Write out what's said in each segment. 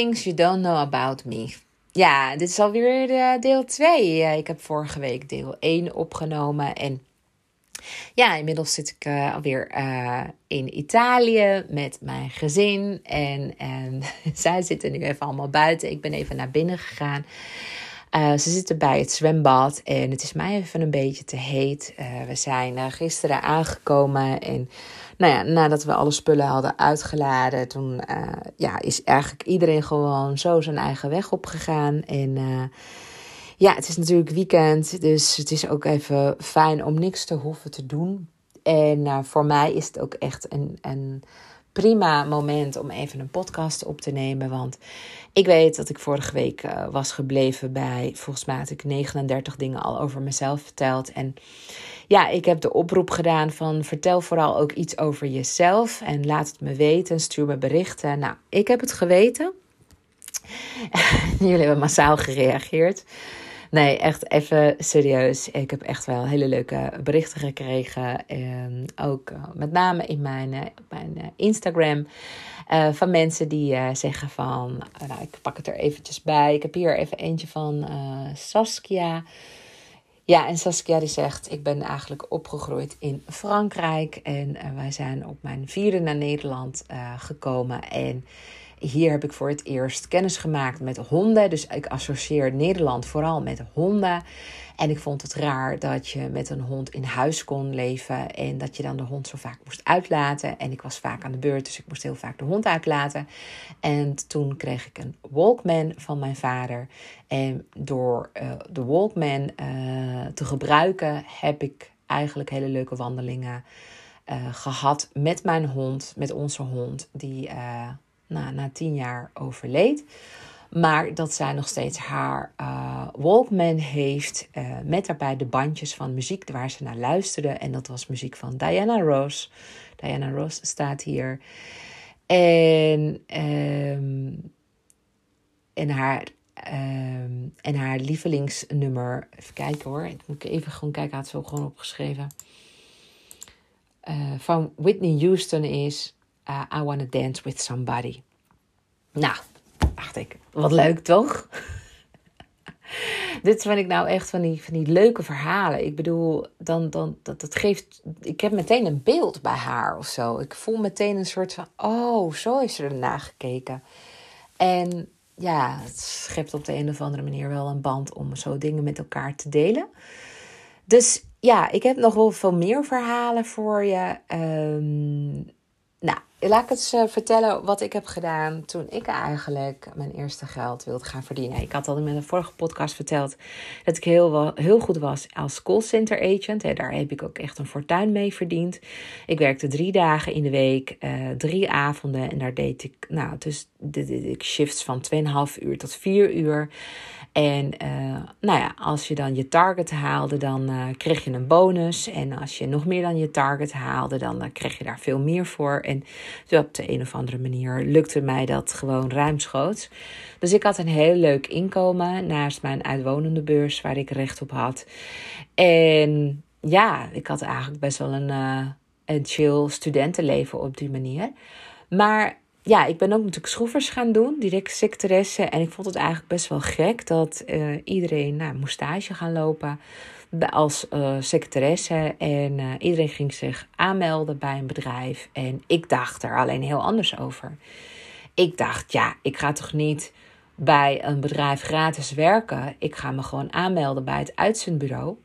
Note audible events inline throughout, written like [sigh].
Things You Don't Know About Me. Ja, dit is alweer de deel 2. Ik heb vorige week deel 1 opgenomen. En ja, inmiddels zit ik uh, alweer in Italië met mijn gezin. En, en [laughs] zij zitten nu even allemaal buiten. Ik ben even naar binnen gegaan. Ze zitten bij het zwembad en het is mij even een beetje te heet. we zijn gisteren aangekomen en nou ja, nadat we alle spullen hadden uitgeladen, toen uh, ja, is eigenlijk iedereen gewoon zo zijn eigen weg opgegaan. En uh, ja, het is natuurlijk weekend, dus het is ook even fijn om niks te hoeven te doen. En uh, voor mij is het ook echt een, een prima moment om even een podcast op te nemen. Want ik weet dat ik vorige week was gebleven bij, volgens mij had ik 39 dingen al over mezelf verteld. En ja, ik heb de oproep gedaan van vertel vooral ook iets over jezelf en laat het me weten, stuur me berichten. Nou, ik heb het geweten. [laughs] Jullie hebben massaal gereageerd. Nee, echt even serieus. Ik heb echt wel hele leuke berichten gekregen. En ook uh, met name in mijn, uh, mijn uh, Instagram. van mensen die zeggen van, nou, ik pak het er eventjes bij. Ik heb hier even eentje van Saskia. Ja, en Saskia die zegt: Ik ben eigenlijk opgegroeid in Frankrijk. En uh, wij zijn op mijn vierde naar Nederland uh, gekomen. En hier heb ik voor het eerst kennis gemaakt met honden. Dus ik associeer Nederland vooral met honden. En ik vond het raar dat je met een hond in huis kon leven en dat je dan de hond zo vaak moest uitlaten. En ik was vaak aan de beurt, dus ik moest heel vaak de hond uitlaten. En toen kreeg ik een Walkman van mijn vader. En door uh, de Walkman uh, te gebruiken heb ik eigenlijk hele leuke wandelingen uh, gehad met mijn hond, met onze hond, die nou, na tien jaar overleed. Maar dat zij nog steeds haar uh, Walkman heeft. Uh, met daarbij de bandjes van muziek waar ze naar luisterde. En dat was muziek van Diana Ross. Diana Ross staat hier. En, um, en, haar, um, en haar lievelingsnummer. Even kijken hoor. Ik moet even gewoon kijken. Had ze ook gewoon opgeschreven. Uh, van Whitney Houston is I Wanna Dance With Somebody. Nou, dacht ik, wat leuk toch? [laughs] Dit vind ik nou echt van die, van die leuke verhalen. Ik bedoel, dan, dan, dat, dat geeft. Ik heb meteen een beeld bij haar of zo. Ik voel meteen een soort van. Oh, zo is er ernaar gekeken. En ja, het schept op de een of andere manier wel een band om zo dingen met elkaar te delen. Dus ja, ik heb nog wel veel meer verhalen voor je. Um, nou, laat ik eens uh, vertellen wat ik heb gedaan toen ik eigenlijk mijn eerste geld wilde gaan verdienen. Ik had al in mijn vorige podcast verteld dat ik heel, heel goed was als callcenter agent. Daar heb ik ook echt een fortuin mee verdiend. Ik werkte drie dagen in de week, uh, drie avonden. En daar deed ik, nou, dus deed ik shifts van 2,5 uur tot 4 uur. En uh, nou ja, als je dan je target haalde, dan uh, kreeg je een bonus. En als je nog meer dan je target haalde, dan uh, kreeg je daar veel meer voor. En op de een of andere manier lukte mij dat gewoon ruimschoots. Dus ik had een heel leuk inkomen naast mijn uitwonende beurs waar ik recht op had. En ja, ik had eigenlijk best wel een, een chill studentenleven op die manier. Maar ja, ik ben ook natuurlijk schroevers gaan doen, direct secretaresse. En ik vond het eigenlijk best wel gek dat uh, iedereen nou, moest stage gaan lopen als uh, secretaresse. En uh, iedereen ging zich aanmelden bij een bedrijf. En ik dacht er alleen heel anders over. Ik dacht, ja, ik ga toch niet bij een bedrijf gratis werken. Ik ga me gewoon aanmelden bij het uitzendbureau.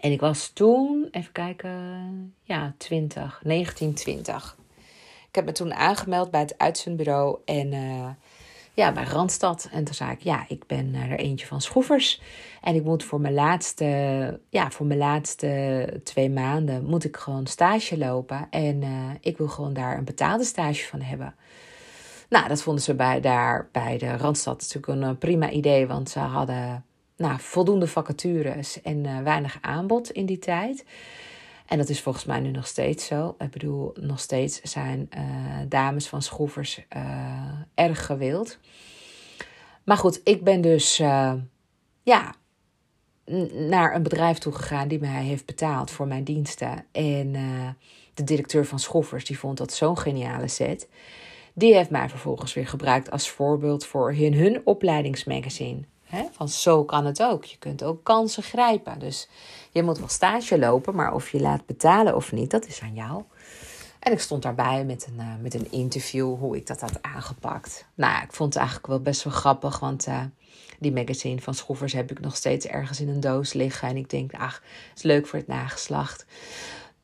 En ik was toen, even kijken, ja, 20, 1920. Ik heb me toen aangemeld bij het uitzendbureau en uh, ja, bij Randstad. En toen zei ik, ja, ik ben er eentje van schroevers. En ik moet voor mijn laatste, ja, voor mijn laatste twee maanden moet ik gewoon stage lopen. En uh, ik wil gewoon daar een betaalde stage van hebben. Nou, dat vonden ze bij, daar bij de Randstad natuurlijk een eh, prima idee. Want ze hadden nou, voldoende vacatures en weinig aanbod in die tijd. En dat is volgens mij nu nog steeds zo. Ik bedoel, nog steeds zijn uh, dames van schroevers uh, erg gewild. Maar goed, ik ben dus uh, ja, naar een bedrijf toe gegaan die mij heeft betaald voor mijn diensten. En de directeur van schroevers die vond dat zo'n geniale set. Die heeft mij vervolgens weer gebruikt als voorbeeld voor hun, hun opleidingsmagazine. van zo kan het ook. Je kunt ook kansen grijpen. Dus je moet wel stage lopen, maar of je laat betalen of niet, dat is aan jou. En ik stond daarbij met een, uh, met een interview hoe ik dat had aangepakt. Nou ik vond het eigenlijk wel best wel grappig, want uh, die magazine van Schroevers heb ik nog steeds ergens in een doos liggen. En ik denk, ach, het is leuk voor het nageslacht.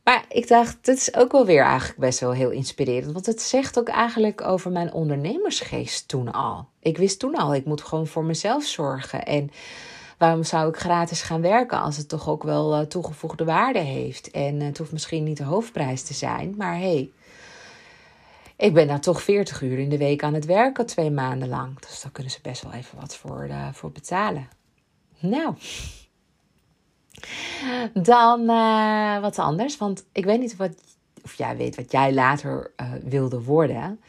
Maar ik dacht, dit is ook wel weer eigenlijk best wel heel inspirerend. Want het zegt ook eigenlijk over mijn ondernemersgeest toen al. Ik wist toen al, ik moet gewoon voor mezelf zorgen. En waarom zou ik gratis gaan werken als het toch ook wel uh, toegevoegde waarde heeft? En het hoeft misschien niet de hoofdprijs te zijn, maar hey, ik ben daar toch 40 uur in de week aan het werken, twee maanden lang. Dus daar kunnen ze best wel even wat voor, uh, voor betalen. Nou. Dan uh, wat anders. Want ik weet niet wat, of jij weet wat jij later wilde worden.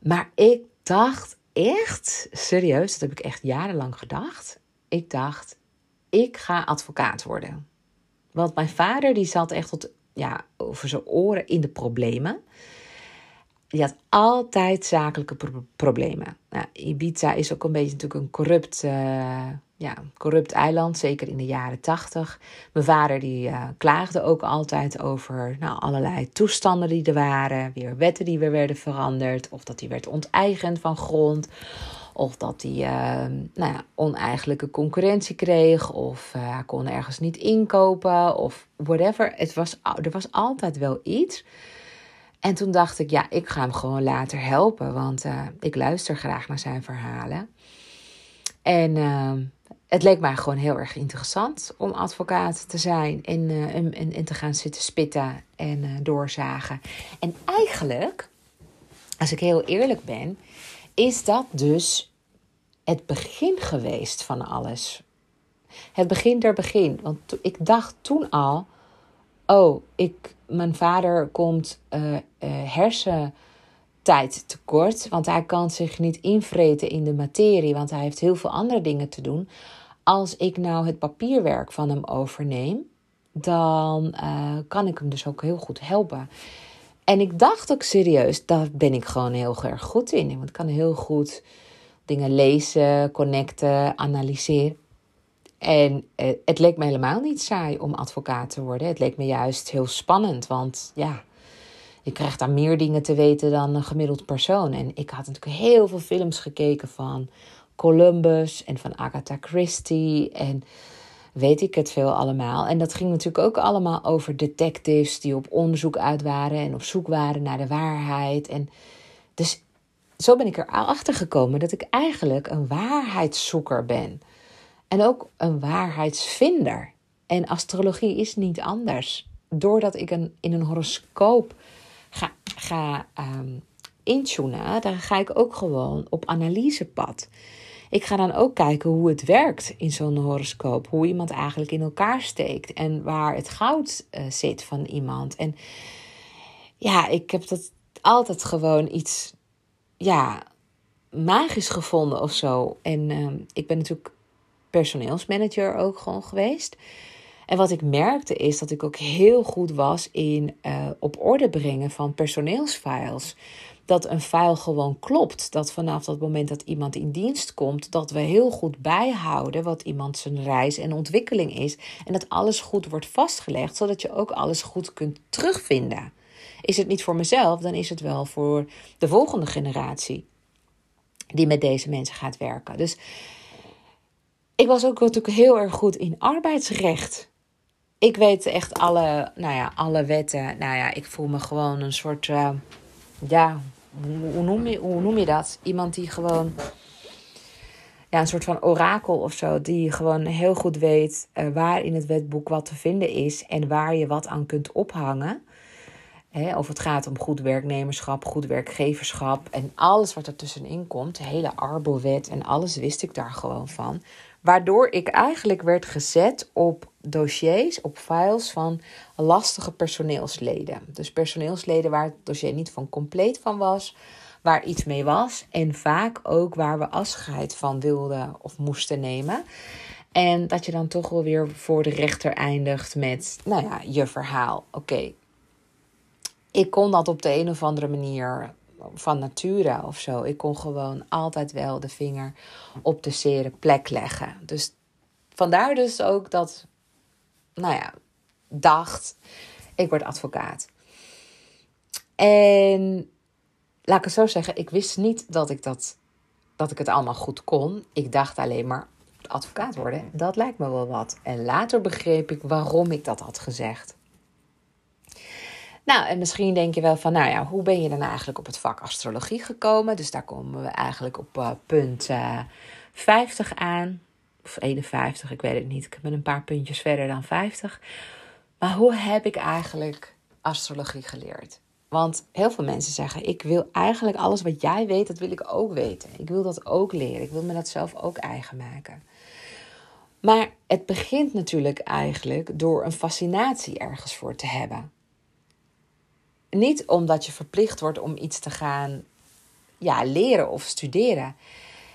Maar ik dacht echt, serieus, dat heb ik echt jarenlang gedacht. Ik dacht, ik ga advocaat worden. Want mijn vader die zat echt tot, ja, over zijn oren in de problemen. Die had altijd zakelijke problemen. Nou, Ibiza is ook een beetje natuurlijk een corrupt, uh, ja, corrupt eiland, zeker in de jaren tachtig. Mijn vader die uh, klaagde ook altijd over nou, allerlei toestanden die er waren. Weer wetten die weer werden veranderd. Of dat hij werd onteigend van grond. Of dat hij uh, nou ja, oneigenlijke concurrentie kreeg. Of hij kon ergens niet inkopen. Of whatever. Het was, er was altijd wel iets en toen dacht ik, ja, ik ga hem gewoon later helpen, want uh, ik luister graag naar zijn verhalen. En uh, het leek mij gewoon heel erg interessant om advocaat te zijn en, en, en, te gaan zitten spitten en doorzagen. En eigenlijk, als ik heel eerlijk ben, is dat dus het begin geweest van alles. Het begin der begin. Want ik dacht toen al, oh, ik, mijn vader komt uh, uh, hersentijd tekort, want hij kan zich niet invreten in de materie, want hij heeft heel veel andere dingen te doen. Als ik nou het papierwerk van hem overneem, dan uh, kan ik hem dus ook heel goed helpen. En ik dacht ook serieus, daar ben ik gewoon heel erg goed in. Want ik kan heel goed dingen lezen, connecten, analyseren. En eh, het leek me helemaal niet saai om advocaat te worden. Het leek me juist heel spannend, want ja, je krijgt daar meer dingen te weten dan een gemiddeld persoon. En ik had natuurlijk heel veel films gekeken van Columbus en van Agatha Christie en weet ik het veel allemaal. En dat ging natuurlijk ook allemaal over detectives die op onderzoek uit waren en op zoek waren naar de waarheid. En dus zo ben ik erachter gekomen dat ik eigenlijk een waarheidszoeker ben. En ook een waarheidsvinder. En astrologie is niet anders. Doordat ik een, in een horoscoop ga, ga um, intunen, dan ga ik ook gewoon op analysepad. Ik ga dan ook kijken hoe het werkt in zo'n horoscoop. Hoe iemand eigenlijk in elkaar steekt. En waar het goud uh, zit van iemand. En ja, ik heb dat altijd gewoon iets ja, magisch gevonden of zo. En uh, ik ben natuurlijk personeelsmanager ook gewoon geweest. En wat ik merkte is dat ik ook heel goed was in uh, op orde brengen van personeelsfiles. Dat een file gewoon klopt. Dat vanaf dat moment dat iemand in dienst komt, dat we heel goed bijhouden wat iemand zijn reis en ontwikkeling is. En dat alles goed wordt vastgelegd, zodat je ook alles goed kunt terugvinden. Is het niet voor mezelf, dan is het wel voor de volgende generatie die met deze mensen gaat werken. Dus ik was ook natuurlijk heel erg goed in arbeidsrecht. Ik weet echt alle, nou ja, alle wetten. Nou ja, ik voel me gewoon een soort, uh, ja, hoe noem, je, hoe noem je dat? Iemand die gewoon, ja, een soort van orakel of zo. Die gewoon heel goed weet uh, waar in het wetboek wat te vinden is en waar je wat aan kunt ophangen. He, of het gaat om goed werknemerschap, goed werkgeverschap en alles wat er tussenin komt. De hele Arbowet en alles wist ik daar gewoon van. Waardoor ik eigenlijk werd gezet op dossiers, op files van lastige personeelsleden. Dus personeelsleden waar het dossier niet van compleet van was, waar iets mee was. En vaak ook waar we afscheid van wilden of moesten nemen. En dat je dan toch wel weer voor de rechter eindigt met, nou ja, je verhaal. Oké, ik kon dat op de een of andere manier van nature of zo. Ik kon gewoon altijd wel de vinger op de zere plek leggen. Dus vandaar dus ook dat, nou ja, dacht, ik word advocaat. En laat ik het zo zeggen, ik wist niet dat ik, dat, dat ik het allemaal goed kon. Ik dacht alleen maar, advocaat worden, dat lijkt me wel wat. En later begreep ik waarom ik dat had gezegd. Nou, en misschien denk je wel van, nou ja, hoe ben je dan eigenlijk op het vak astrologie gekomen? Dus daar komen we eigenlijk op uh, punt uh, eh, 50 aan. Of 51, ik weet het niet. Ik ben een paar puntjes verder dan 50. Maar hoe heb ik eigenlijk astrologie geleerd? Want heel veel mensen zeggen: Ik wil eigenlijk alles wat jij weet, dat wil ik ook weten. Ik wil dat ook leren. Ik wil me dat zelf ook eigen maken. Maar het begint natuurlijk eigenlijk door een fascinatie ergens voor te hebben. Niet omdat je verplicht wordt om iets te gaan ja, leren of studeren.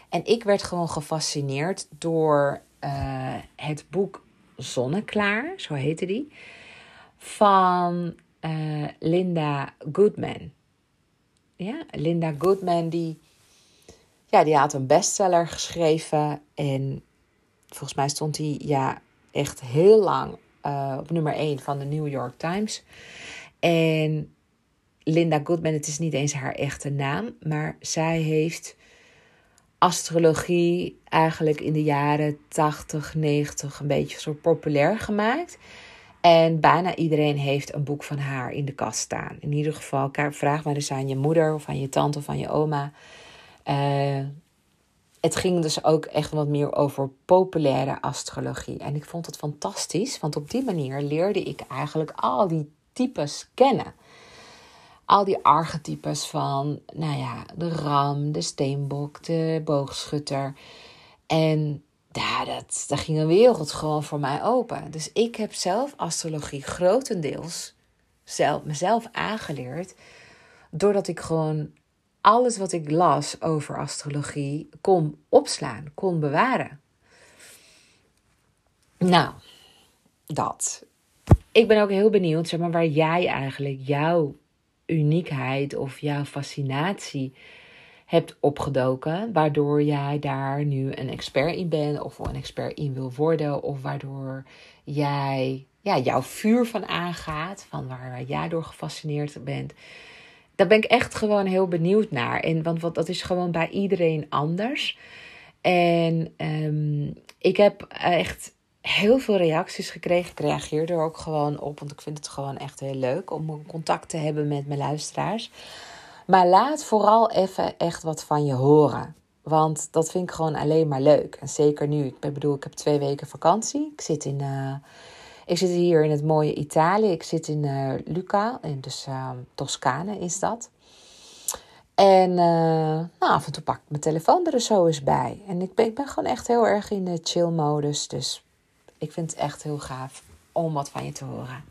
En ik werd gewoon gefascineerd door uh, het boek Zonneklaar, zo heette die, van uh, Linda Goodman. Ja, Linda Goodman die, ja, die had een bestseller geschreven en volgens mij stond hij ja, echt heel lang uh, op nummer 1 van de New York Times. En Linda Goodman, het is niet eens haar echte naam, maar zij heeft astrologie eigenlijk in de jaren 80, 90 een beetje zo populair gemaakt. En bijna iedereen heeft een boek van haar in de kast staan. In ieder geval, vraag maar eens aan je moeder of aan je tante of aan je oma. Uh, het ging dus ook echt wat meer over populaire astrologie. En ik vond het fantastisch, want op die manier leerde ik eigenlijk al die types kennen al die archetypes van, nou ja, de ram, de steenbok, de boogschutter. En ja, dat, daar ging een wereld gewoon voor mij open. Dus ik heb zelf astrologie grotendeels zelf, mezelf aangeleerd. Doordat ik gewoon alles wat ik las over astrologie kon opslaan, kon bewaren. Nou, dat. Ik ben ook heel benieuwd zeg maar, waar jij eigenlijk jouw uniekheid of jouw fascinatie hebt opgedoken, waardoor jij daar nu een expert in bent of een expert in wil worden, of waardoor jij ja, jouw vuur van aangaat, van waar jij door gefascineerd bent. Daar ben ik echt gewoon heel benieuwd naar. En, want wat, dat is gewoon bij iedereen anders. En um, ik heb echt heel veel reacties gekregen. Ik reageer er ook gewoon op, want ik vind het gewoon echt heel leuk om contact te hebben met mijn luisteraars. Maar laat vooral even echt wat van je horen. Want dat vind ik gewoon alleen maar leuk. En zeker nu. Ik bedoel, ik heb twee weken vakantie. Ik zit, in, uh, ik zit hier in het mooie Italië. Ik zit in uh, Luca, in dus uh, Toscane is dat. En nou, af en toe pak ik mijn telefoon er zo eens bij. En ik ben, ik ben gewoon echt heel erg in de chill-modus. Dus ik vind het echt heel gaaf om wat van je te horen.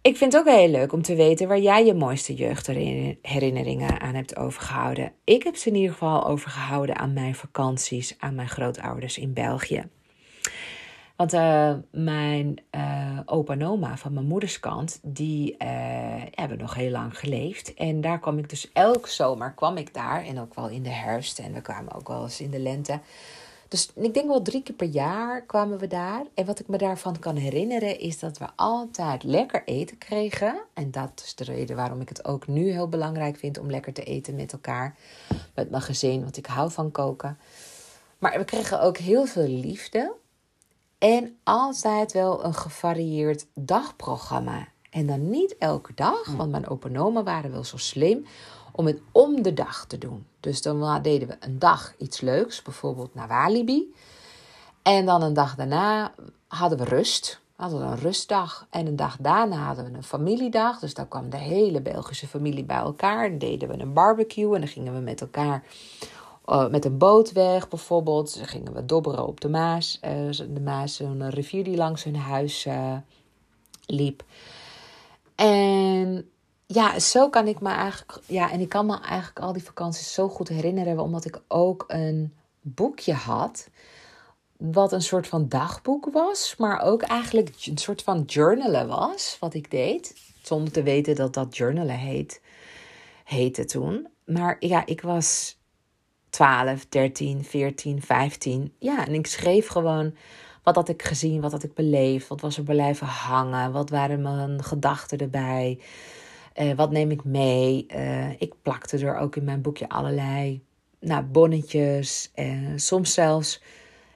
Ik vind het ook heel leuk om te weten waar jij je mooiste jeugdherinneringen aan hebt overgehouden. Ik heb ze in ieder geval overgehouden aan mijn vakanties aan mijn grootouders in België. Want uh, mijn uh, opa en oma van mijn moeders kant, die uh, hebben nog heel lang geleefd. En daar kwam ik dus elke zomer kwam ik daar. En ook wel in de herfst. En we kwamen ook wel eens in de lente. Dus ik denk wel drie keer per jaar kwamen we daar. En wat ik me daarvan kan herinneren is dat we altijd lekker eten kregen. En dat is de reden waarom ik het ook nu heel belangrijk vind om lekker te eten met elkaar. Met mijn gezin, want ik hou van koken. Maar we kregen ook heel veel liefde. En altijd wel een gevarieerd dagprogramma. En dan niet elke dag, want mijn opa waren wel zo slim om het om de dag te doen. Dus dan deden we een dag iets leuks, bijvoorbeeld naar Walibi. En dan een dag daarna hadden we rust. Hadden we een rustdag. En een dag daarna hadden we een familiedag. Dus dan kwam de hele Belgische familie bij elkaar. Dan deden we een barbecue. En dan gingen we met elkaar uh, met een boot weg, bijvoorbeeld. Dan gingen we dobberen op de Maas. Uh, de Maas, een rivier die langs hun huis uh, liep. En ja, zo kan ik me eigenlijk. Ja, en ik kan me eigenlijk al die vakanties zo goed herinneren, omdat ik ook een boekje had. Wat een soort van dagboek was, maar ook eigenlijk een soort van journalen was, wat ik deed. Zonder te weten dat dat journalen heet. heette toen. Maar ja, ik was 12, 13, 14, 15. Ja, en ik schreef gewoon wat had ik gezien, wat had ik beleefd, wat was er blijven hangen, wat waren mijn gedachten erbij, uh, wat neem ik mee. Uh, ik plakte er ook in mijn boekje allerlei nou, bonnetjes, uh, soms zelfs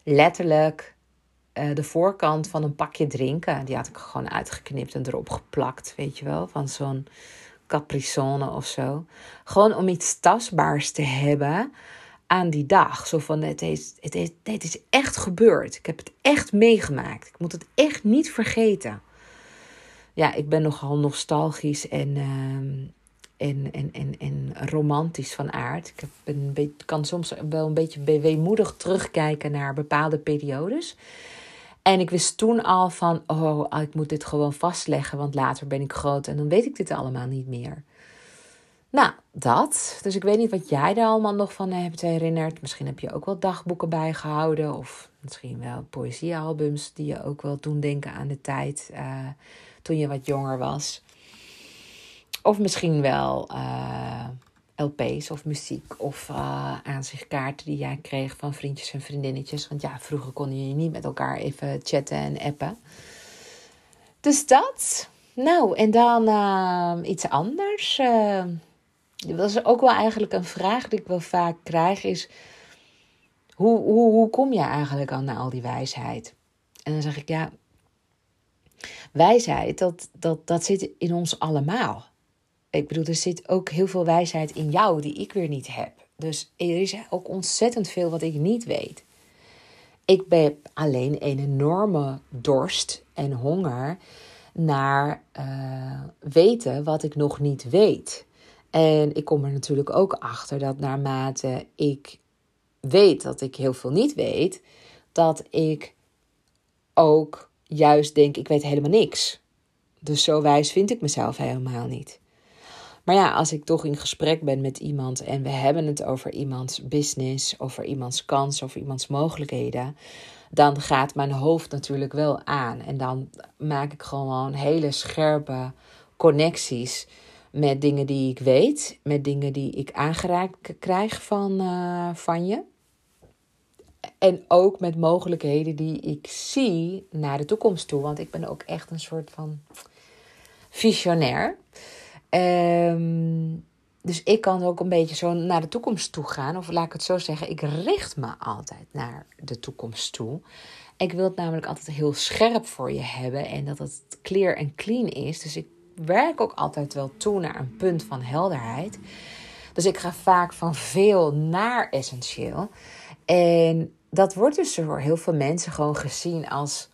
letterlijk de voorkant van een pakje drinken. Die had ik gewoon uitgeknipt en erop geplakt, weet je wel, van zo'n Caprisone of zo. Gewoon om iets tastbaars te hebben aan die dag. Zo van, het is, het, is, het is echt gebeurd. Ik heb het echt meegemaakt. Ik moet het echt niet vergeten. Ja, ik ben nogal nostalgisch en, uh, en, en, en, en romantisch van aard. Ik heb een beetje, kan soms wel een beetje weemoedig terugkijken naar bepaalde periodes. En ik wist toen al van, oh, ik moet dit gewoon vastleggen, want later ben ik groot en dan weet ik dit allemaal niet meer. Nou, dat. Dus ik weet niet wat jij er allemaal nog van hebt herinnerd. Misschien heb je ook wel dagboeken bijgehouden. Of misschien wel poëziealbums die je ook wel doen denken aan de tijd uh, toen je wat jonger was. Of misschien wel uh, LP's of muziek of uh, aanzichtkaarten die jij kreeg van vriendjes en vriendinnetjes. Want ja, vroeger kon je niet met elkaar even chatten en appen. Dus dat. Nou, en dan iets anders. Dat is ook wel eigenlijk een vraag die ik wel vaak krijg, is hoe, hoe, hoe kom je eigenlijk aan al die wijsheid? En dan zeg ik ja, wijsheid, dat, dat, dat zit in ons allemaal. Ik bedoel, er zit ook heel veel wijsheid in jou die ik weer niet heb. Dus er is ook ontzettend veel wat ik niet weet. Ik heb alleen een enorme dorst en honger naar uh, weten wat ik nog niet weet. En ik kom er natuurlijk ook achter dat naarmate ik weet dat ik heel veel niet weet, dat ik ook juist denk: ik weet helemaal niks. Dus zo wijs vind ik mezelf helemaal niet. Maar ja, als ik toch in gesprek ben met iemand en we hebben het over iemands business, over iemands kans, over iemands mogelijkheden, dan gaat mijn hoofd natuurlijk wel aan. En dan maak ik gewoon hele scherpe connecties met dingen die ik weet, met dingen die ik aangereikt krijg van, uh, van je. En ook met mogelijkheden die ik zie naar de toekomst toe. Want ik ben ook echt een soort van visionair. Um, dus ik kan ook een beetje zo naar de toekomst toe gaan. Of laat ik het zo zeggen, ik richt me altijd naar de toekomst toe. Ik wil het namelijk altijd heel scherp voor je hebben en dat het clear en clean is. Dus ik werk ook altijd wel toe naar een punt van helderheid. Dus ik ga vaak van veel naar essentieel. En dat wordt dus door heel veel mensen gewoon gezien als: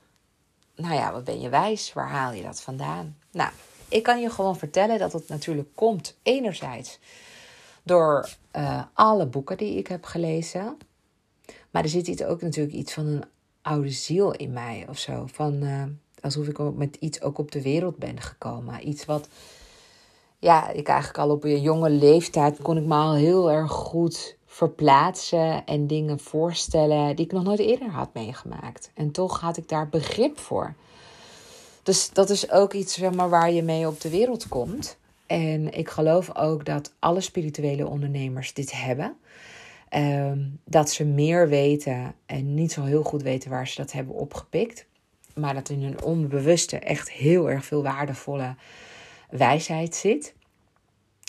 nou ja, wat ben je wijs? Waar haal je dat vandaan? Nou, ik kan je gewoon vertellen dat het natuurlijk komt, enerzijds door uh, alle boeken die ik heb gelezen. Maar er zit iets ook natuurlijk iets van een oude ziel in mij of zo. Van. Uh, alsof ik met iets ook op de wereld ben gekomen. Iets wat, ja, ik eigenlijk al op een jonge leeftijd kon ik me al heel erg goed verplaatsen en dingen voorstellen die ik nog nooit eerder had meegemaakt. En toch had ik daar begrip voor. Dus dat is ook iets zeg maar, waar je mee op de wereld komt. En ik geloof ook dat alle spirituele ondernemers dit hebben. Ehm, dat ze meer weten en niet zo heel goed weten waar ze dat hebben opgepikt maar dat in hun onbewuste echt heel erg veel waardevolle wijsheid zit.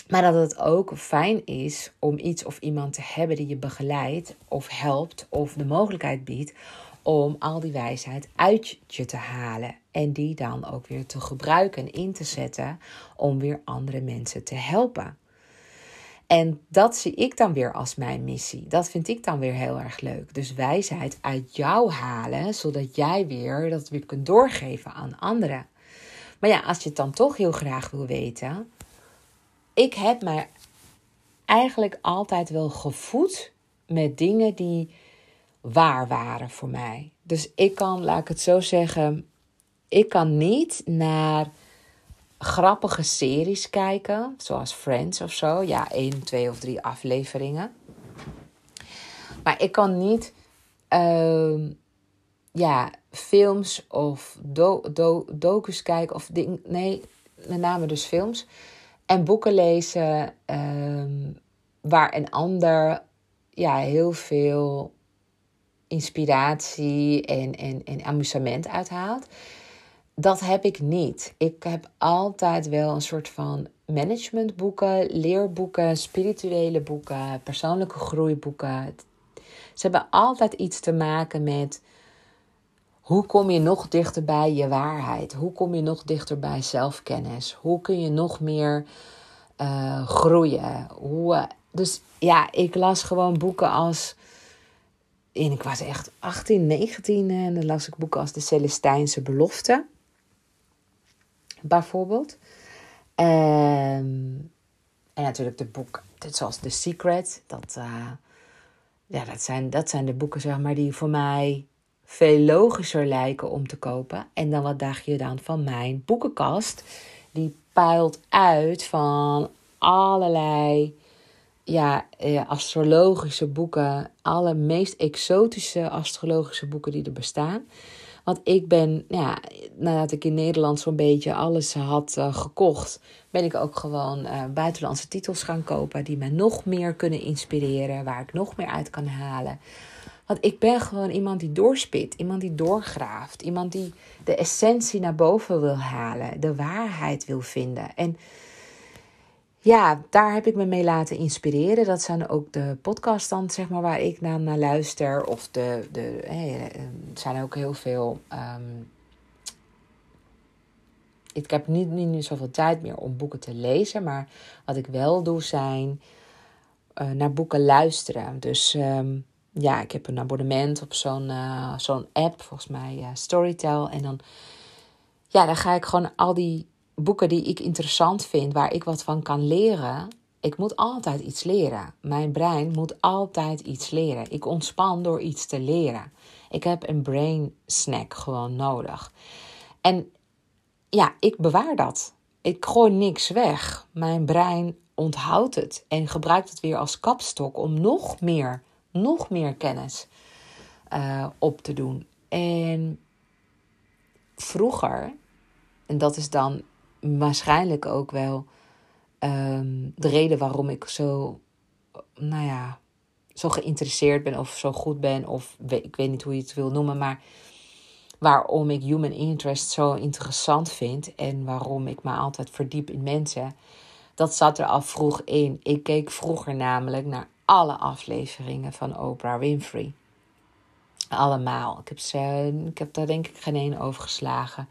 Maar dat het ook fijn is om iets of iemand te hebben die je begeleidt of helpt of de mogelijkheid biedt om al die wijsheid uit je te halen en die dan ook weer te gebruiken en in te zetten om weer andere mensen te helpen. En dat zie ik dan weer als mijn missie. Dat vind ik dan weer heel erg leuk. Dus wijsheid uit jou halen, zodat jij weer dat weer kunt doorgeven aan anderen. Maar ja, als je het dan toch heel graag wil weten. Ik heb mij eigenlijk altijd wel gevoed met dingen die waar waren voor mij. Dus ik kan, laat ik het zo zeggen, ik kan niet naar grappige series kijken, zoals Friends of zo. Ja, één, twee of drie afleveringen. Maar ik kan niet uh, ja, films of do, docus kijken of ding. Nee, met name dus films. En boeken lezen ehm, waar een ander ja, heel veel inspiratie en, en, en amusement uithaalt. Dat heb ik niet. Ik heb altijd wel een soort van managementboeken, leerboeken, spirituele boeken, persoonlijke groeiboeken. Ze hebben altijd iets te maken met hoe kom je nog dichter bij je waarheid? Hoe kom je nog dichter bij zelfkennis? Hoe kun je nog meer uh, groeien? Hoe, uh, dus ja, ik las gewoon boeken als. En ik was echt 18, 19 en dan las ik boeken als De Celestijnse Belofte. Bijvoorbeeld. Um, en natuurlijk de boeken, zoals The Secret. Dat, ja, dat, zijn, dat zijn de boeken zeg maar, die voor mij veel logischer lijken om te kopen. En dan wat dacht je dan van mijn boekenkast? Die puilt uit van allerlei ja, eh, astrologische boeken. Alle meest exotische astrologische boeken die er bestaan. Want ik ben, ja, nadat ik in Nederland zo'n beetje alles had uh, gekocht, ben ik ook gewoon uh, buitenlandse titels gaan kopen die me nog meer kunnen inspireren, waar ik nog meer uit kan halen. Want ik ben gewoon iemand die doorspit, iemand die doorgraaft, iemand die de essentie naar boven wil halen, de waarheid wil vinden. En ja, daar heb ik me mee laten inspireren. Dat zijn ook de podcasts dan, zeg maar, waar ik naar, luister. Of de, de er zijn ook heel veel... Um, ik heb niet, niet, zoveel tijd meer om boeken te lezen. Maar wat ik wel doe, zijn uh, naar boeken luisteren. Dus um, ja, ik heb een abonnement op zo'n uh, zo'n app, volgens mij uh, Storytel. En dan, ja, dan ga ik gewoon al die boeken die ik interessant vind, waar ik wat van kan leren. Ik moet altijd iets leren. Mijn brein moet altijd iets leren. Ik ontspan door iets te leren. Ik heb een brain snack gewoon nodig. En ja, ik bewaar dat. Ik gooi niks weg. Mijn brein onthoudt het en gebruikt het weer als kapstok om nog meer nog meer kennis uh, op te doen. En vroeger, en dat is dan waarschijnlijk ook wel um, de reden waarom ik zo, nou ja, zo geïnteresseerd ben of zo goed ben, of ik weet niet hoe je het wil noemen, maar waarom ik human interest zo interessant vind en waarom ik me altijd verdiep in mensen. Dat zat er al vroeg in. Ik keek vroeger namelijk naar alle afleveringen van Oprah Winfrey. Allemaal. Ik heb, ze, ik heb daar denk ik geen één over geslagen.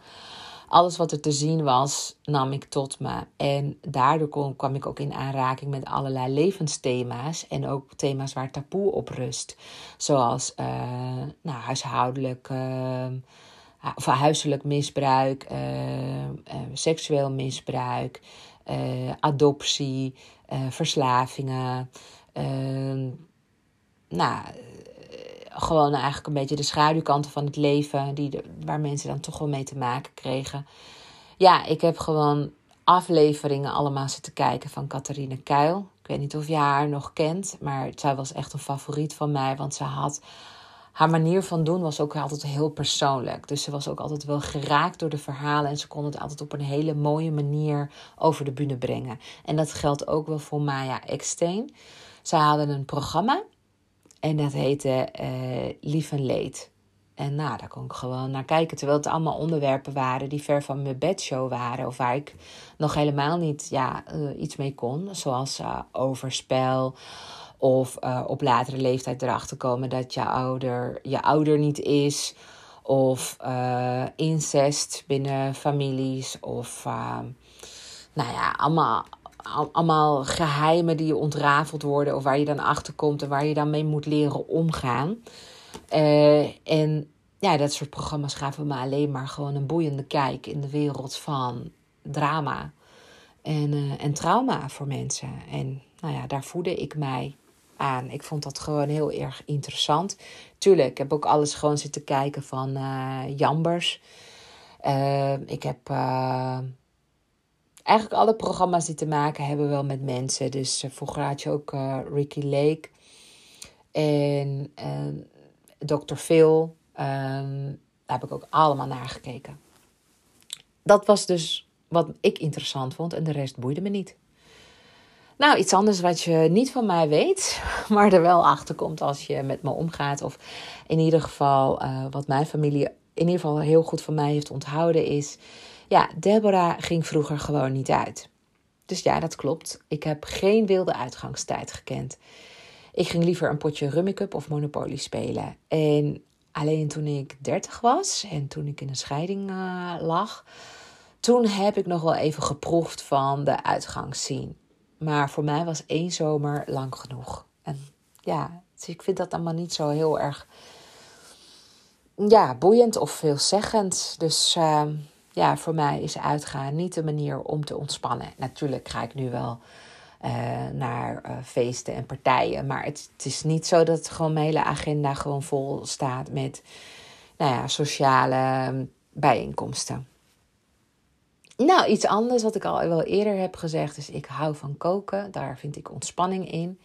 Alles wat er te zien was, nam ik tot me. En daardoor kwam ik ook in aanraking met allerlei levensthema's. En ook thema's waar taboe op rust. Zoals uh, nou, huishoudelijk. Uh, of huiselijk misbruik, uh, seksueel misbruik, adoptie, verslavingen, Ehm, nou, gewoon eigenlijk een beetje de schaduwkanten van het leven, die waar mensen dan toch wel mee te maken kregen. Ja, ik heb gewoon afleveringen allemaal zitten kijken van Catharine Kuil. Ik weet niet of je haar nog kent, maar zij was echt een favoriet van mij, want ze had haar manier van doen was ook altijd heel persoonlijk. Dus ze was ook altijd wel geraakt door de verhalen. En ze kon het altijd op een hele mooie manier over de bühne brengen. En dat geldt ook wel voor Maya Eksteen. Ze hadden een programma en dat heette uh, Lief en Leed. En nou, daar kon ik gewoon naar kijken. Terwijl het allemaal onderwerpen waren die ver van mijn bedshow waren. Of waar ik nog helemaal niet ja, uh, iets mee kon. Zoals uh, overspel. Of op latere leeftijd erachter komen dat je ouder je ouder niet is. Of incest binnen families. Of nou ja, allemaal allemaal geheimen die ontrafeld worden of waar je dan achter komt en waar je dan mee moet leren omgaan. Uh, en ja, dat soort programma's gaven me alleen maar gewoon een boeiende kijk in de wereld van drama en, uh, en trauma voor mensen. En nou ja, daar voedde ik mij aan. Ik vond dat gewoon heel erg interessant. Tuurlijk, ik heb ook alles gewoon zitten kijken van uh, Jambers. ik heb eigenlijk alle programma's die te maken hebben wel met mensen. Dus uh, vroeger ook uh, Ricky Lake en uh, Dr. Phil. Um, daar heb ik ook allemaal naar gekeken. Dat was dus wat ik interessant vond en de rest boeide me niet. Nou, iets anders wat je niet van mij weet, [laughs] maar er wel achter komt als je met me omgaat. Of in ieder geval uh, wat mijn familie in ieder geval heel goed van mij heeft onthouden is. Ja, Deborah ging vroeger gewoon niet uit. Dus ja, dat klopt. Ik heb geen wilde uitgangstijd gekend. Ik ging liever een potje Rummy of Monopoly spelen. En alleen toen ik 30 was en toen ik in een scheiding uh, lag, toen heb ik nog wel even geproefd van de uitgangsscene. Maar voor mij was één zomer lang genoeg. En ja, dus ik vind dat allemaal niet zo heel erg ja, boeiend of veelzeggend. Dus uh, ja, voor mij is uitgaan niet de manier om te ontspannen. Natuurlijk ga ik nu wel uh, naar uh, feesten en partijen. Maar het, het, is niet zo dat gewoon mijn hele agenda gewoon vol staat met nou ja, sociale bijeenkomsten. Nou, iets anders wat ik al wel eerder heb gezegd is: ik hou van koken. Daar vind ik ontspanning in.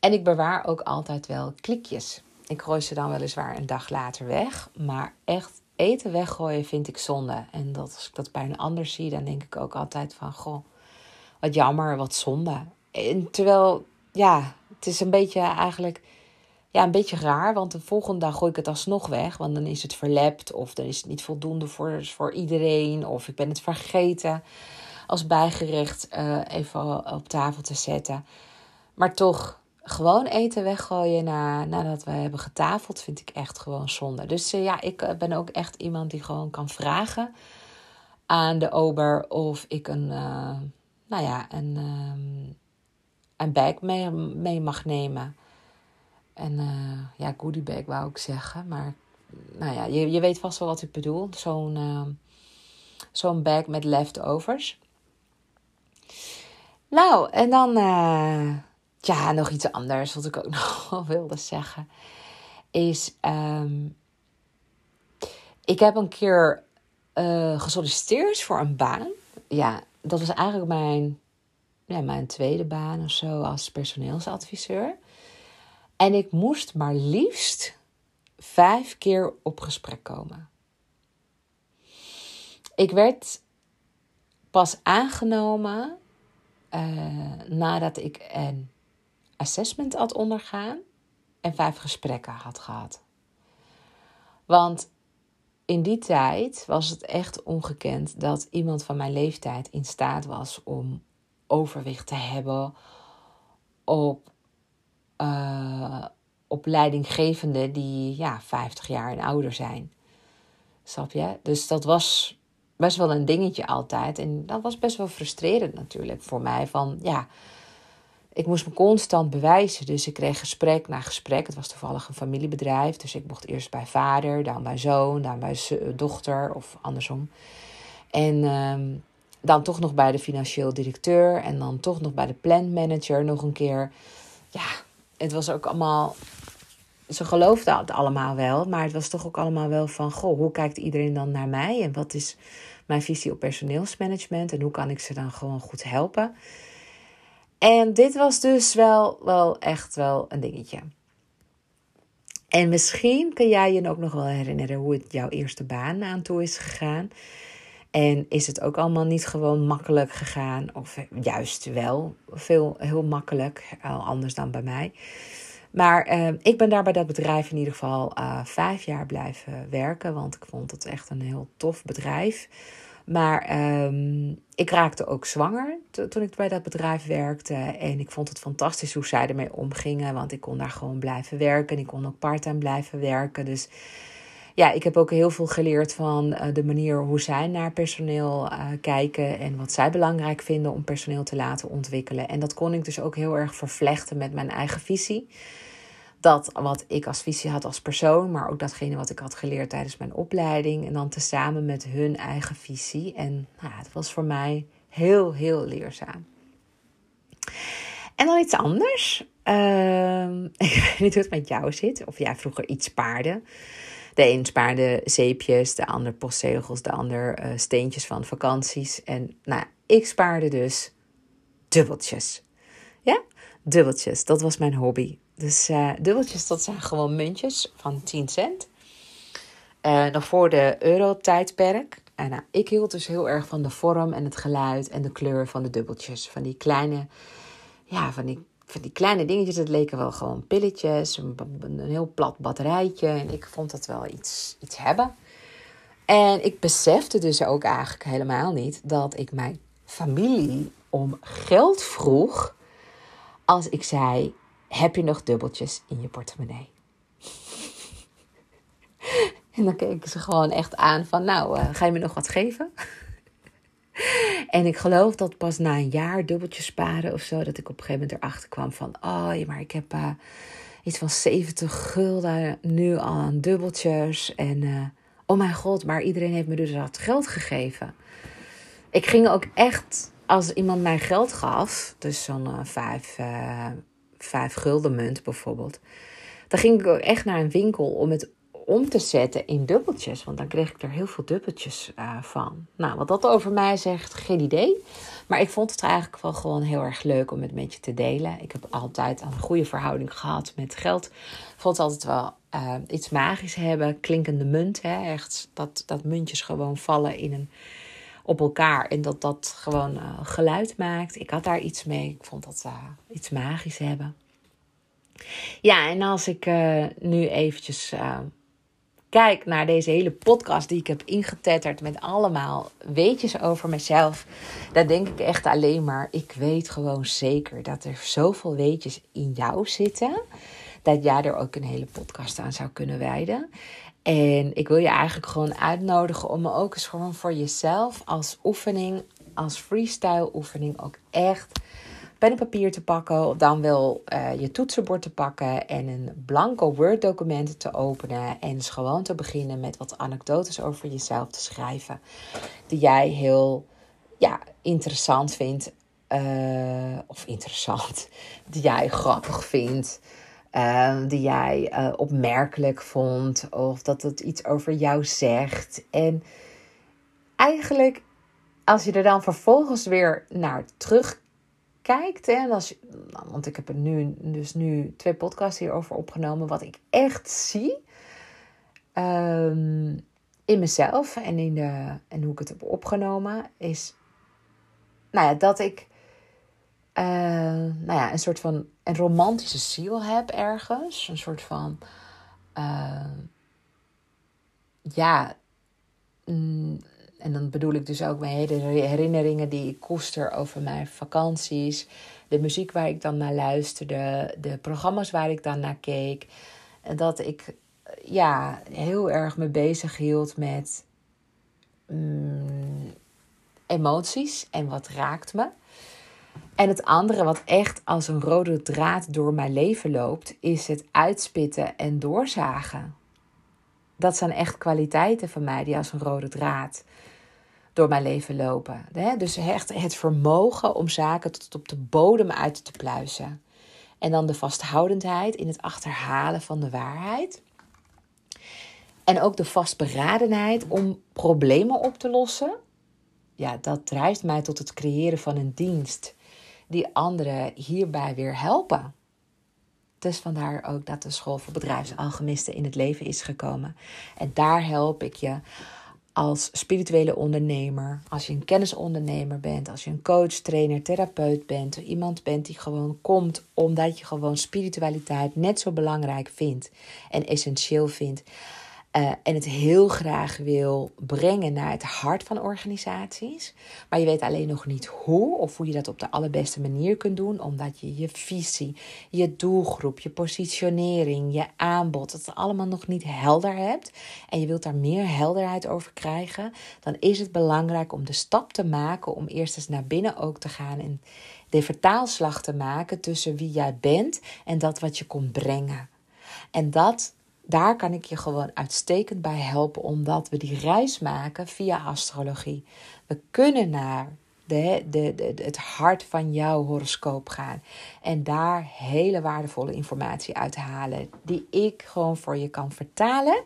En ik bewaar ook altijd wel klikjes. Ik gooi ze dan weliswaar een dag later weg. Maar echt eten weggooien vind ik zonde. En dat, als ik dat bij een ander zie, dan denk ik ook altijd van... Goh, wat jammer, wat zonde. En terwijl, ja, het is een beetje eigenlijk... Ja, een beetje raar, want de volgende dag gooi ik het alsnog weg. Want dan is het verlept of dan is het niet voldoende voor, voor iedereen. Of ik ben het vergeten als bijgerecht uh, even op tafel te zetten. Maar toch, gewoon eten weggooien na, nadat we hebben getafeld, vind ik echt gewoon zonde. Dus uh, ja, ik uh, ben ook echt iemand die gewoon kan vragen aan de ober of ik een, uh, nou ja, een, um, een bag mee, mee mag nemen. En ja, goodie bag wou ik zeggen, maar nou ja, je, je weet vast wel wat ik bedoel. Zo'n zo'n bag met leftovers. Nou, en dan ja, nog iets anders wat ik ook [laughs] nog wilde zeggen. Is, um, ik heb een keer uh, gesolliciteerd voor een baan. Ja, dat was eigenlijk mijn, ja, mijn tweede baan of zo als personeelsadviseur. En ik moest maar liefst vijf keer op gesprek komen. Ik werd pas aangenomen uh, nadat ik een assessment had ondergaan en vijf gesprekken had gehad. Want in die tijd was het echt ongekend dat iemand van mijn leeftijd in staat was om overwicht te hebben op, uh, leidinggevenden die ja, 50 jaar en ouder zijn. Snap je? Dus dat was best wel een dingetje altijd. En dat was best wel frustrerend natuurlijk voor mij. Van ja, ik moest me constant bewijzen. Dus ik kreeg gesprek na gesprek. Het was toevallig een familiebedrijf. Dus ik mocht eerst bij vader, dan bij zoon, dan bij dochter of andersom. En ehm, dan toch nog bij de financieel directeur. En dan toch nog bij de planmanager nog een keer. Ja, het was ook allemaal. Ze geloofden het allemaal wel. Maar het was toch ook allemaal wel van: goh, hoe kijkt iedereen dan naar mij? En wat is mijn visie op personeelsmanagement? En hoe kan ik ze dan gewoon goed helpen? En dit was dus wel, wel echt wel een dingetje. En misschien kun jij je ook nog wel herinneren hoe het jouw eerste baan aan toe is gegaan. En is het ook allemaal niet gewoon makkelijk gegaan, of juist wel veel heel makkelijk, anders dan bij mij. Maar uh, ik ben daar bij dat bedrijf in ieder geval uh, vijf jaar blijven werken, want ik vond het echt een heel tof bedrijf. Maar um, ik raakte ook zwanger toen ik bij dat bedrijf werkte. En ik vond het fantastisch hoe zij ermee omgingen. Want ik kon daar gewoon blijven werken. En ik kon ook parttime blijven werken. Dus ja, ik heb ook heel veel geleerd van uh, de manier hoe zij naar personeel uh, kijken. En wat zij belangrijk vinden om personeel te laten ontwikkelen. En dat kon ik dus ook heel erg vervlechten met mijn eigen visie dat wat ik als visie had als persoon, maar ook datgene wat ik had geleerd tijdens mijn opleiding. En dan tezamen met hun eigen visie. En nou, het was voor mij heel, heel leerzaam. En dan iets anders. Uh, [laughs] ik weet niet hoe het met jou zit. Of jij vroeger iets spaarde. De een spaarde zeepjes, de ander postzegels, de ander uh, steentjes van vakanties. En nou, ik spaarde dus dubbeltjes. Ja, dubbeltjes. Dat was mijn hobby. Dus uh, dubbeltjes, dat zijn gewoon muntjes van 10 cent. Uh, nog voor de euro-tijdperk. En nou, ik hield dus heel erg van de vorm en het geluid en de kleur van de dubbeltjes. Van die kleine ja, van die, van die kleine dingetjes. Het leken wel gewoon pilletjes, een, een heel plat batterijtje. En ik vond dat wel iets, iets hebben. En ik besefte dus ook eigenlijk helemaal niet dat ik mijn familie om geld vroeg als ik zei: Heb je nog dubbeltjes in je portemonnee? [laughs] En dan keken ze gewoon echt aan van, nou, uh, ga je me nog wat geven? [laughs] en ik geloof dat pas na een jaar dubbeltjes sparen of zo, dat ik op een gegeven moment erachter kwam van, oh ja, maar ik heb uh, iets van 70 gulden nu aan dubbeltjes. En uh, oh mijn god, maar iedereen heeft me dus dat geld gegeven. Ik ging ook echt, als iemand mij geld gaf, dus zo'n vijf, vijf gulden munt bijvoorbeeld, dan ging ik ook echt naar een winkel om het om te zetten in dubbeltjes. Want dan kreeg ik er heel veel dubbeltjes uh, van. Nou, wat dat over mij zegt, geen idee. Maar ik vond het eigenlijk wel gewoon heel erg leuk om het met je te delen. Ik heb altijd een goede verhouding gehad met geld. Ik vond het altijd wel uh, iets magisch hebben. Klinkende munt, hè? echt dat, dat muntjes gewoon vallen in een, op elkaar. En dat dat gewoon uh, geluid maakt. Ik had daar iets mee. Ik vond dat iets magisch hebben. Ja, en als ik nu eventjes kijk naar deze hele podcast die ik heb ingetetterd met allemaal weetjes over mezelf, dan denk ik echt alleen maar, ik weet gewoon zeker dat er zoveel weetjes in jou zitten, dat jij er ook een hele podcast aan zou kunnen wijden. En ik wil je eigenlijk gewoon uitnodigen om me ook eens gewoon voor jezelf als oefening, als freestyle oefening ook echt pen en papier te pakken, dan wel uh, je toetsenbord te pakken en een blanco Word document te openen en gewoon te beginnen met wat anekdotes over jezelf te schrijven die jij heel ja, interessant vindt uh, of interessant, [laughs] die jij grappig vindt. Uh, die jij uh, opmerkelijk vond, of dat het iets over jou zegt. En eigenlijk, als je er dan vervolgens weer naar terug kijkt, hè, als, nou, want ik heb er nu, dus nu twee podcasts hierover opgenomen, wat ik echt zie um, in mezelf en, in de, en hoe ik het heb opgenomen, is nou ja, dat ik uh, nou ja, een soort van een romantische ziel heb ergens. Een soort van, uh, ja, mm, en dan bedoel ik dus ook mijn hele herinneringen die ik koester over mijn vakanties. De muziek waar ik dan naar luisterde. De programma's waar ik dan naar keek. En dat ik ja, heel erg me bezig hield met mm, emoties en wat raakt me. En het andere wat echt als een rode draad door mijn leven loopt, is het uitspitten en doorzagen. Dat zijn echt kwaliteiten van mij die als een rode draad door mijn leven lopen. Dus echt het vermogen om zaken tot op de bodem uit te pluizen. En dan de vasthoudendheid in het achterhalen van de waarheid. En ook de vastberadenheid om problemen op te lossen. Ja, dat drijft mij tot het creëren van een dienst die anderen hierbij weer helpen. Dus vandaar ook dat de school voor bedrijfsalchemisten in het leven is gekomen. En daar help ik je als spirituele ondernemer, als je een kennisondernemer bent, als je een coach, trainer, therapeut bent, iemand bent die gewoon komt omdat je gewoon spiritualiteit net zo belangrijk vindt en essentieel vindt, uh, en het heel graag wil brengen naar het hart van organisaties. Maar je weet alleen nog niet hoe of hoe je dat op de allerbeste manier kunt doen. Omdat je je visie, je doelgroep, je positionering, je aanbod, het allemaal nog niet helder hebt. En je wilt daar meer helderheid over krijgen. Dan is het belangrijk om de stap te maken om eerst eens naar binnen ook te gaan. En de vertaalslag te maken tussen wie jij bent en dat wat je komt brengen. En dat daar kan ik je gewoon uitstekend bij helpen, omdat we die reis maken via astrologie. We kunnen naar de, de, de, het hart van jouw horoscoop gaan en daar hele waardevolle informatie uit halen, die ik gewoon voor je kan vertalen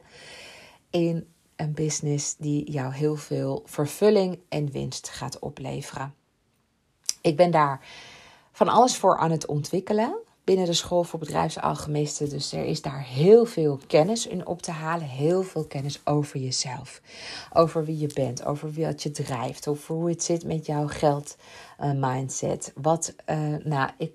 in een business die jou heel veel vervulling en winst gaat opleveren. Ik ben daar van alles voor aan het ontwikkelen binnen de school voor bedrijfsalchemisten. Dus er is daar heel veel kennis in op te halen. Heel veel kennis over jezelf. Over wie je bent, over wat je drijft, over hoe het zit met jouw geld uh, mindset. Wat, uh, nou, ik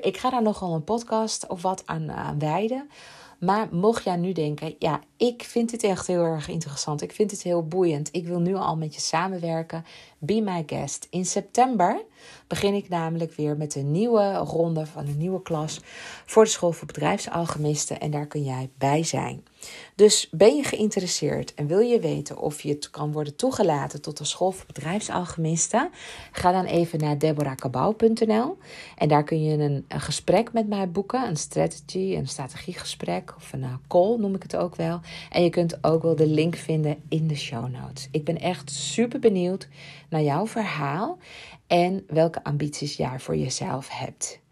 ik ga daar nogal een podcast of wat aan, aan wijden. Maar mocht jij nu denken, ja, ik vind dit echt heel erg interessant. Ik vind het heel boeiend. Ik wil nu al met je samenwerken. Be my guest. In september begin ik namelijk weer met een nieuwe ronde van een nieuwe klas voor de School voor Bedrijfsalchemisten. En daar kun jij bij zijn. Dus ben je geïnteresseerd en wil je weten of je kan worden toegelaten tot de School voor Bedrijfsalchemisten? Ga dan even naar deborahkabau.nl en daar kun je een, een, gesprek met mij boeken. Een strategy, een strategiegesprek of een uh, call noem ik het ook wel. En je kunt ook wel de link vinden in de show notes. Ik ben echt super benieuwd naar jouw verhaal en welke ambities jij voor jezelf hebt.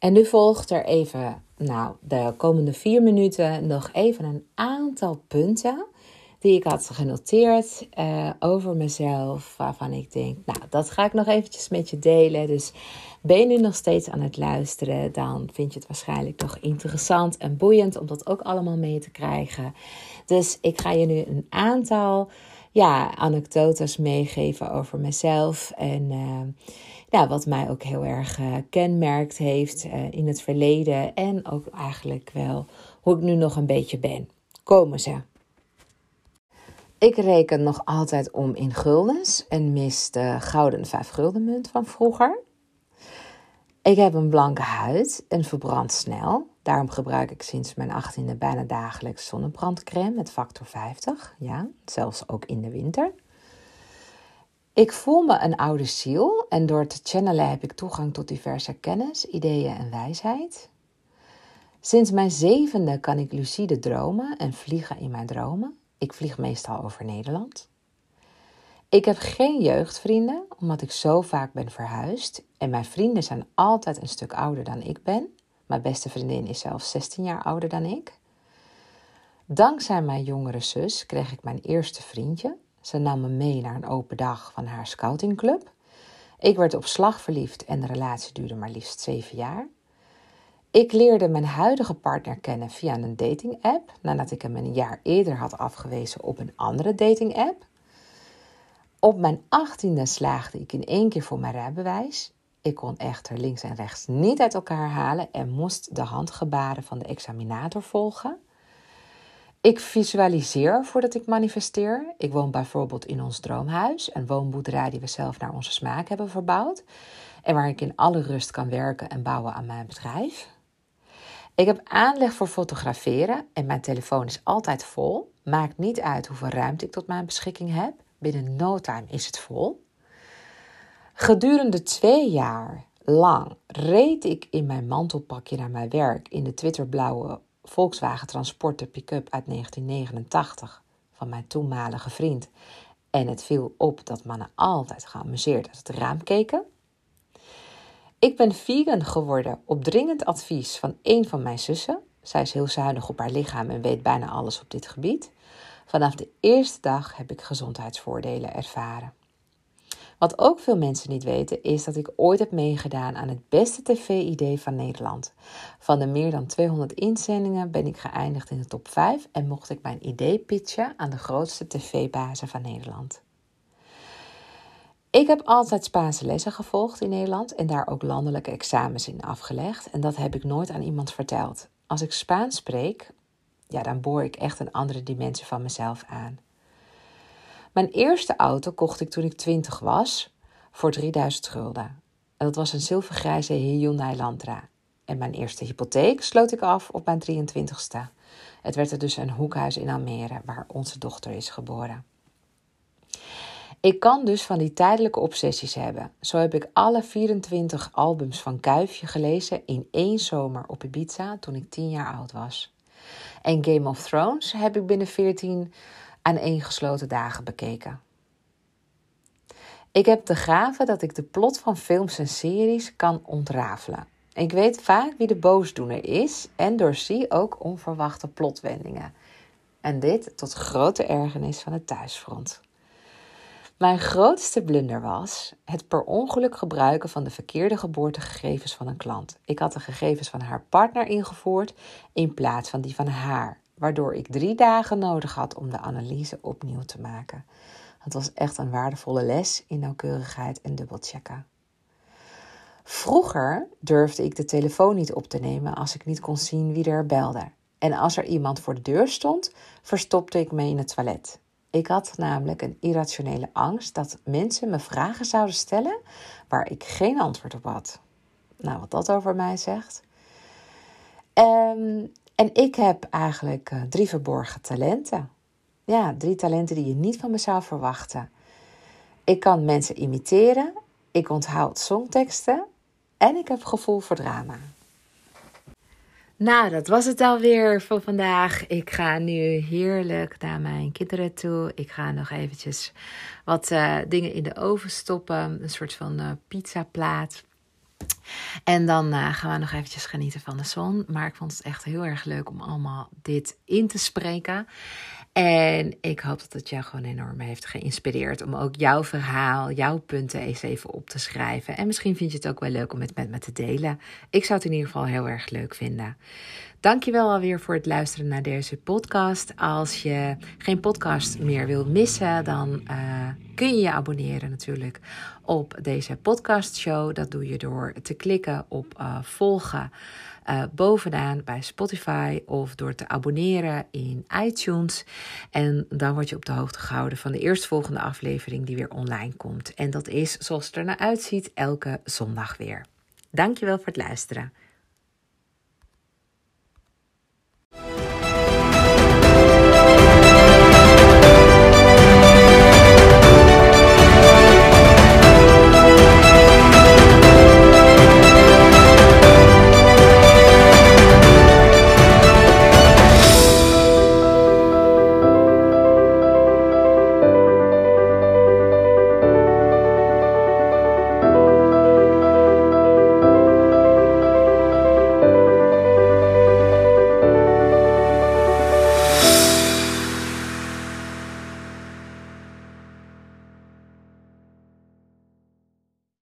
En nu volgt er even, nou, de komende vier minuten nog even een aantal punten die ik had genoteerd uh, over mezelf, waarvan ik denk, nou, dat ga ik nog eventjes met je delen. Dus ben je nu nog steeds aan het luisteren, dan vind je het waarschijnlijk nog interessant en boeiend om dat ook allemaal mee te krijgen. Dus ik ga je nu een aantal ja, anekdotes meegeven over mezelf en uh, ja, wat mij ook heel erg uh, kenmerkt heeft uh, in het verleden en ook eigenlijk wel hoe ik nu nog een beetje ben. Komen ze. Ik reken nog altijd om in guldens en mis de gouden vijf gulden munt van vroeger. Ik heb een blanke huid en verbrand snel. Daarom gebruik ik sinds mijn 18e bijna dagelijks zonnebrandcrème met factor 50. Ja, zelfs ook in de winter. Ik voel me een oude ziel en door te channelen heb ik toegang tot diverse kennis, ideeën en wijsheid. Sinds mijn zevende kan ik lucide dromen en vliegen in mijn dromen. Ik vlieg meestal over Nederland. Ik heb geen jeugdvrienden, omdat ik zo vaak ben verhuisd. En mijn vrienden zijn altijd een stuk ouder dan ik ben. Mijn beste vriendin is zelfs 16 jaar ouder dan ik. Dankzij mijn jongere zus kreeg ik mijn eerste vriendje. Ze nam me mee naar een open dag van haar scoutingclub. Ik werd op slag verliefd en de relatie duurde maar liefst zeven jaar. Ik leerde mijn huidige partner kennen via een dating-app, nadat ik hem een jaar eerder had afgewezen op een andere dating-app. Op mijn achttiende slaagde ik in één keer voor mijn rijbewijs. Ik kon echter links en rechts niet uit elkaar halen en moest de handgebaren van de examinator volgen. Ik visualiseer voordat ik manifesteer. Ik woon bijvoorbeeld in ons droomhuis, een woonboerderij die we zelf naar onze smaak hebben verbouwd en waar ik in alle rust kan werken en bouwen aan mijn bedrijf. Ik heb aanleg voor fotograferen en mijn telefoon is altijd vol. Maakt niet uit hoeveel ruimte ik tot mijn beschikking heb. Binnen no time is het vol. Gedurende twee jaar lang reed ik in mijn mantelpakje naar mijn werk in de Twitterblauwe Volkswagen Transporter pick-up uit 1989 van mijn toenmalige vriend. En het viel op dat mannen altijd geamuseerd uit het raam keken. Ik ben vegan geworden op dringend advies van een van mijn zussen. Zij is heel zuinig op haar lichaam en weet bijna alles op dit gebied. Vanaf de eerste dag heb ik gezondheidsvoordelen ervaren. Wat ook veel mensen niet weten, is dat ik ooit heb meegedaan aan het beste tv-idee van Nederland. Van de meer dan 200 inzendingen ben ik geëindigd in de top 5 en mocht ik mijn idee pitchen aan de grootste tv-bazen van Nederland. Ik heb altijd Spaanse lessen gevolgd in Nederland en daar ook landelijke examens in afgelegd. En dat heb ik nooit aan iemand verteld. Als ik Spaans spreek, ja, dan boor ik echt een andere dimensie van mezelf aan. Mijn eerste auto kocht ik toen ik 20 was voor 3000 gulden. En dat was een zilvergrijze Hyundai Lantra. En mijn eerste hypotheek sloot ik af op mijn 23ste. Het werd er dus een hoekhuis in Almere, waar onze dochter is geboren. Ik kan dus van die tijdelijke obsessies hebben. Zo heb ik alle 24 albums van Kuifje gelezen in één zomer op Ibiza toen ik 10 jaar oud was. En Game of Thrones heb ik binnen 14 gesloten dagen bekeken. Ik heb de gave dat ik de plot van films en series kan ontrafelen. Ik weet vaak wie de boosdoener is en doorzie ook onverwachte plotwendingen. En dit tot grote ergernis van het thuisfront. Mijn grootste blunder was het per ongeluk gebruiken van de verkeerde geboortegegevens van een klant. Ik had de gegevens van haar partner ingevoerd in plaats van die van haar, waardoor ik drie dagen nodig had om de analyse opnieuw te maken. Het was echt een waardevolle les in nauwkeurigheid en dubbelchecken. Vroeger durfde ik de telefoon niet op te nemen als ik niet kon zien wie er belde. En als er iemand voor de deur stond, verstopte ik me in het toilet. Ik had namelijk een irrationele angst dat mensen me vragen zouden stellen waar ik geen antwoord op had. Nou, wat dat over mij zegt. Um, en ik heb eigenlijk uh, drie verborgen talenten. Ja, drie talenten die je niet van me zou verwachten. Ik kan mensen imiteren, ik onthoud songteksten en ik heb gevoel voor drama. Nou, dat was het alweer voor vandaag. Ik ga nu heerlijk naar mijn kinderen toe. Ik ga nog eventjes wat uh, dingen in de oven stoppen. Een soort van uh, pizzaplaat. En dan uh, gaan we nog eventjes genieten van de zon. Maar ik vond het echt heel erg leuk om allemaal dit in te spreken. En ik hoop dat het jou gewoon enorm heeft geïnspireerd om ook jouw verhaal, jouw punten eens even op te schrijven. En misschien vind je het ook wel leuk om het met me te delen. Ik zou het in ieder geval heel erg leuk vinden. Dankjewel alweer voor het luisteren naar deze podcast. Als je geen podcast meer wil missen, dan uh, kun je je abonneren natuurlijk op deze podcastshow. Dat doe je door te klikken op uh, volgen uh, bovenaan bij Spotify of door te abonneren in iTunes. En dan word je op de hoogte gehouden van de eerstvolgende aflevering die weer online komt. En dat is, zoals het er naar uitziet, elke zondag weer. Dankjewel voor het luisteren.